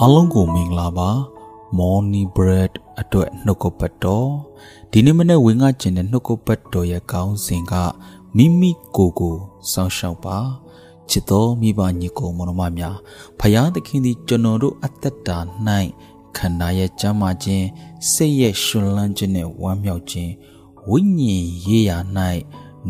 အားလုံးကိုမင်္ဂလာပါ Morning Bread အတွက်နှုတ်ကပတ်တော်ဒီနေ့မနေ့ဝင်ငါကျင်တဲ့နှုတ်ကပတ်တော်ရဲ့ခေါင်းစဉ်ကမိမိကိုယ်ကိုစောင့်ရှောက်ပါချစ်တော်မိဘညီကိုမောင်နှမများဖယားသခင်သည်ကျွန်တော်တို့အသက်တာ၌ခန္ဓာရဲ့ကြမ်းမာခြင်းစိတ်ရဲ့ရှင်လန်းခြင်းနဲ့ဝမ်းမြောက်ခြင်းဝိညာဉ်ရေးရာ၌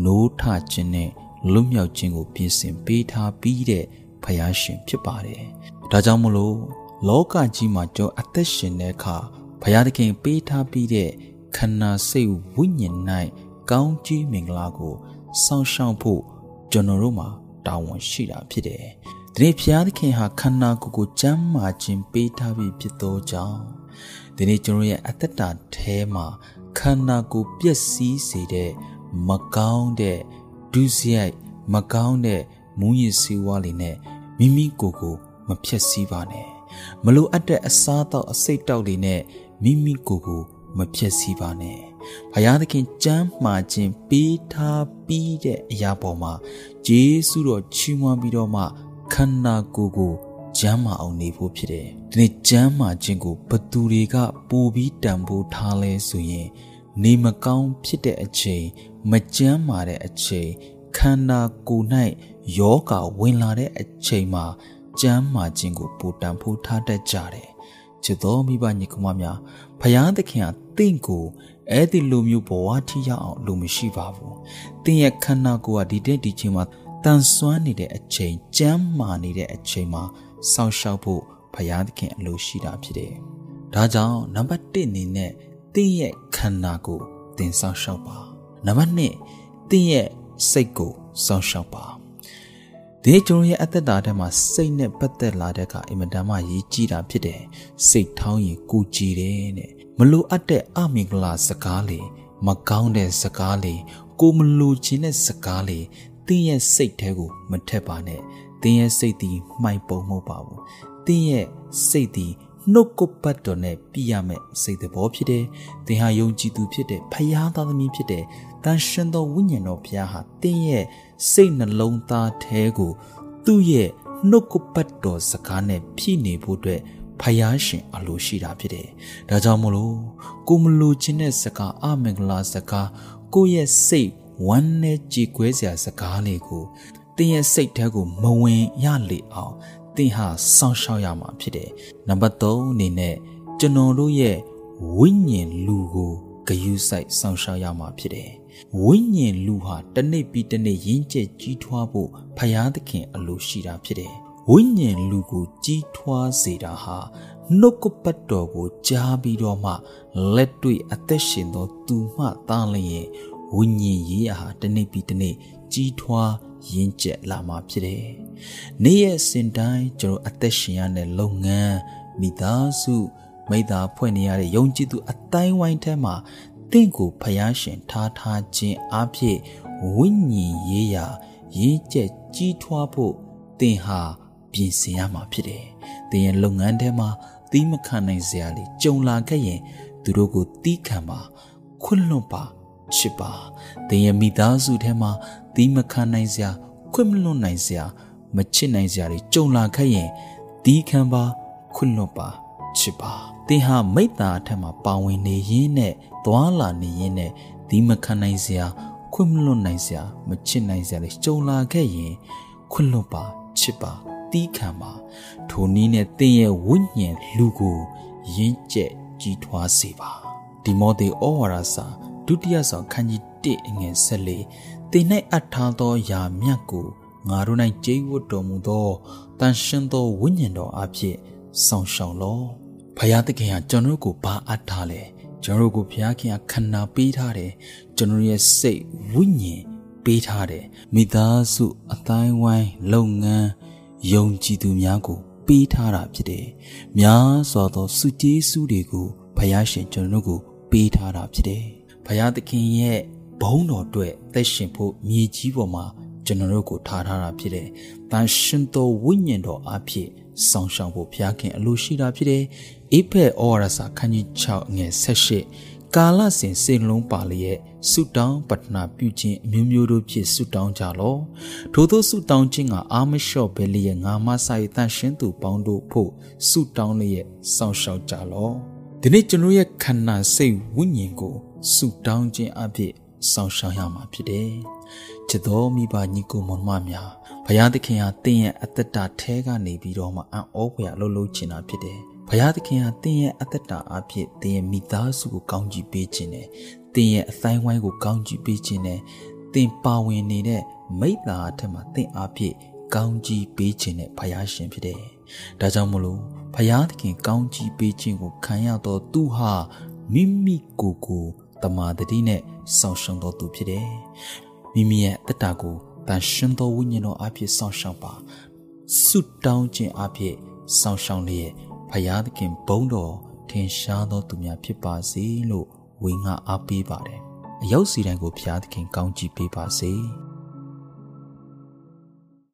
နိုးထခြင်းနဲ့လွတ်မြောက်ခြင်းကိုပြင်ဆင်ပေးထားပြီးတဲ့ဖယားရှင်ဖြစ်ပါတယ်ဒါကြောင့်မလို့ လောကကြီးမှာကျွန်အသက်ရှင်တဲ့အခါဘုရားသခင်ပေးထားပြီးတဲ့ခန္ဓာစိတ်ဝိညာဉ်၌ကောင်းကြီးမင်္ဂလာကိုစောင့်ရှောက်ဖို့ကျွန်တော်တို့မှာတာဝန်ရှိတာဖြစ်တယ်။ဒီနေ့ဘုရားသခင်ဟာခန္ဓာကိုယ်ကိုကျမ်းမာခြင်းပေးထားပြီးဖြစ်သောကြောင့်ဒီနေ့ကျွန်တော်ရဲ့အသက်တာထဲမှာခန္ဓာကိုယ်ပျက်စီးစေတဲ့မကောင်းတဲ့ဒုစရိုက်မကောင်းတဲ့မူးယစ်ဆေးဝါးတွေနဲ့မိမိကိုယ်ကိုမဖြက်စီးပါနဲ့ မလိုအပ်တဲ့အစားအသောက်အစိတ်တောက်တွေနဲ့မိမိကိုယ်ကိုမဖြက်စီးပါနဲ့ဘုရားသခင်ကြမ်းမှာခြင်းပေးထားပြီးတဲ့အရာပေါ်မှာဂျေစုတော်ချီးမွမ်းပြီးတော့မှခန္ဓာကိုယ်ကိုကျမ်းမာအောင်နေဖို့ဖြစ်တယ်ဒီနေ့ကျမ်းမာခြင်းကိုဘသူတွေကပို့ပြီးတန်ဖိုးထားလဲဆိုရင် နေမကောင်းဖြစ်တဲ့အချိန်မကျမ်းမာတဲ့အချိန်ခန္ဓာကိုယ်၌ယောဂဝင်လာတဲ့အချိန်မှာ ကျမ်းမာခြင်းကိုပိုတန်ဖိုးထားတတ်ကြတယ်။ချစ်တော်မိဘညီကောင်မများဖယားသခင်ဟာတင့်ကိုအဲ့ဒီလိုမျိုးဘဝထိရောက်အောင်လိုမရှိပါဘူး။တင့်ရဲ့ခန္ဓာကိုယ်ကဒီတဲ့ဒီချိန်မှာတန်ဆွမ်းနေတဲ့အချိန်ကျမ်းမာနေတဲ့အချိန်မှာစောင့်ရှောက်ဖို့ဖယားသခင်အလိုရှိတာဖြစ်တယ်။ဒါကြောင့်နံပါတ်1အနေနဲ့တင့်ရဲ့ခန္ဓာကိုတင်စောင့်ရှောက်ပါ။နံပါတ်2တင့်ရဲ့စိတ်ကိုစောင့်ရှောက်ပါ ဒီကျွန်တော်ရဲ့အသက်တာထဲမှာစိတ်နဲ့ပတ်သက်လာတဲ့ကအင်မတန်မှရည်ကြီးတာဖြစ်တယ်စိတ်ထောင်းရင်ကိုကြည်တယ်တဲ့မလိုအပ်တဲ့အမင်္ဂလာစကားလေမကောင်းတဲ့စကားလေကိုမလိုချင်တဲ့စကားလေတင်းရဲ့စိတ်ထဲကိုမထက်ပါနဲ့တင်းရဲ့စိတ်ဒီမှိုက်ပုံမဟုတ်ပါဘူးတင်းရဲ့စိတ်ဒီ နှုတ်ကပတ်တော်နဲ့ပြရမယ်စိတ်သဘောဖြစ်တယ်။သင်ဟာယုံကြည်သူဖြစ်တဲ့ဖယားသားသမီးဖြစ်တဲ့တန်ရှင်သောဝိညာဉ်တော်ဘုရားဟာသင်ရဲ့စိတ်နှလုံးသားထဲကိုသူ့ရဲ့နှုတ်ကပတ်တော်စကားနဲ့ဖြည့်နေဖို့အတွက်ဖယားရှင်အလိုရှိတာဖြစ်တယ်။ဒါကြောင့်မလို့ကိုမလိုချင်တဲ့စကားအမင်္ဂလာစကားကိုရဲ့စိတ်ဝမ်းနဲ့ကြေကွဲစရာစကားလေးကိုတင်းရဲ့စိတ်ထဲကိုမဝင်ရလေအောင် သင်ဟာစောင့်ရှောက်ရမှာဖြစ်တယ်။နံပါတ်3အနေနဲ့ကျွန်တော်တို့ရဲ့ဝိညာဉ်လူကိုဂယုစိုက်စောင့်ရှောက်ရမှာဖြစ်တယ်။ဝိညာဉ်လူဟာတနေ့ပြီးတနေ့ရင်းကျက်ကြီးထွားဖို့ဖယားသခင်အလိုရှိတာဖြစ်တယ်။ဝိညာဉ်လူကိုကြီးထွားစေတာဟာနှုတ်ကပတ်တော်ကိုကြားပြီးတော့မှလက်တွေ့အသက်ရှင်သောသူမှသားလျင်ဝိညာဉ်ရေးရာဟာတနေ့ပြီးတနေ့ကြီးထွား ရင့်ကျက်လာမှာဖြစ်တယ်။နေ့ရက်စဉ်တိုင်းကျွန်တော်အသက်ရှင်ရတဲ့လုပ်ငန်းမိသားစုမိသားဖွဲ့နေရတဲ့ယုံကြည်သူအတိုင်းဝိုင်းထဲမှာတင့်ကိုဖျားရှင်ထားထားခြင်းအဖြစ်ဝိညာဉ်ရေးရာရင့်ကျက်ကြီးထွားဖို့တင်ဟာပြင်ဆင်ရမှာဖြစ်တယ်။တင်ရဲ့လုပ်ငန်းထဲမှာသီးမခံနိုင်စရာလေးကြုံလာခဲ့ရင်သူတို့ကိုတီးခံပါခွန့်လွတ်ပါ ချစ်ပါတင်ရဲ့မိသားစုထဲမှာသီးမခံနိုင်စရာခွင့်မလွတ်နိုင်စရာမချစ်နိုင်စရာတွေကြုံလာခဲ့ရင်ဒီခံပါခွင့်လွတ်ပါချစ်ပါသင်ဟာမိတ္တာအထက်မှာပါဝင်နေရင်းနဲ့သွာလာနေရင်းနဲ့ဒီမခံနိုင်စရာခွင့်မလွတ်နိုင်စရာမချစ်နိုင်စရာတွေကြုံလာခဲ့ရင်ခွင့်လွတ်ပါချစ်ပါတီးခံပါထိုနည်းနဲ့သင်ရဲ့ဝိညာဉ်လူကိုရင့်ကျက်ကြီးထွားစေပါဒီမောသေဩဝါဒစာ ဒုတိယဆောင်ခန်းကြီး1အငယ်14သင်၌အပ်ထားသောယာမြတ်ကိုငါတို့၌ကြိတ်ဝတ်တော်မူသောတန်ရှင်သောဝိညာဉ်တော်အဖြစ်ဆောင်ရှောင်လောဖယားသခင်ကကျွန်တော်ကိုဘာအပ်ထားလဲကျွန်တော်ကိုဘုရားခင်ကခန္ဓာပေးထားတယ်ကျွန်တော်ရဲ့စိတ်ဝိညာဉ်ပေးထားတယ်မိသားစုအတိုင်းဝိုင်းလုပ်ငန်းယုံကြည်သူများကိုပေးထားတာဖြစ်တယ်များစွာသောစုကျေးစုတွေကိုဘုရားရှင်ကျွန်တော်ကိုပေးထားတာဖြစ်တယ် ဘုရားသခင်ရဲ့ဘုံတော်အတွက်သက်ရှင်ဖို့မြေကြီးပေါ်မှာကျွန်တော်တို့ကိုထားထားတာဖြစ်တယ်။တန်ရှင်သောဝိညာဉ်တော်အဖြစ်ဆောင်းရှောင်ဖို့ဘုရားခင်အလိုရှိတာဖြစ်တယ်။အိဖက်ဩဝါဒစာခန်းကြီး6ငွေ18ကာလစဉ်စိတ်လုံးပါလျက်ဆုတောင်းပတနာပြုခြင်းအမျိုးမျိုးတို့ဖြင့်ဆုတောင်းကြလော့ထို့သောဆုတောင်းခြင်းကအာမလျှော့ပဲလျက်ငါမဆိုင်တန်ရှင်းသူပေါင်းတို့ဖို့ဆုတောင်းလျက်စောင့်ရှောက်ကြလော့ဒီနေ့ကျွန်တော်ရဲ့ခန္ဓာစိတ်ဝိညာဉ်ကို ဆုတောင်းခြင်းအဖြစ်စောင့်ရှောက်ရမှာဖြစ်တယ်ချစ်တော်မိဘညီကိုမောင်မများဘုရားသခင်ဟာတင်းရဲ့အသက်တာထဲကနေပြီးတော့မှအံ့ဩဖွယ်အလုပ်လုပ်ချင်တာဖြစ်တယ်ဘုရားသခင်ဟာတင်းရဲ့အသက်တာအဖြစ်တင်းရဲ့မိသားစုကိုကောင်းချီးပေးခြင်းနဲ့တင်းရဲ့အတိုင်းဝိုင်းကိုကောင်းချီးပေးခြင်းနဲ့တင်းပါဝင်နေတဲ့မိတ္တာအထက်မှာတင်းအဖြစ်ကောင်းချီးပေးခြင်းနဲ့ဘုရားရှင်ဖြစ်တယ်။ဒါကြောင့်မလို့ဘုရားသခင်ကောင်းချီးပေးခြင်းကိုခံရတော့သူဟာမိမိကိုယ်ကို တမာတတိနဲ့ဆောင်ရှောက်တော်သူဖြစ်တယ်။မိမိရဲ့အသက်တာကိုတန်ရှင်သောဝိညာဉ်တော်အဖြစ်ဆောင်ရှောက်ပါဆုတောင်းခြင်းအဖြစ်ဆောင်ရှောက်လျက်ဖယားသခင်ဘုန်းတော်ထင်ရှားသောသူများဖြစ်ပါစေလို့ဝေငှအားပေးပါတယ်အရောက်စီတိုင်းကိုဖယားသခင်ကောင်းချီးပေးပါစေ။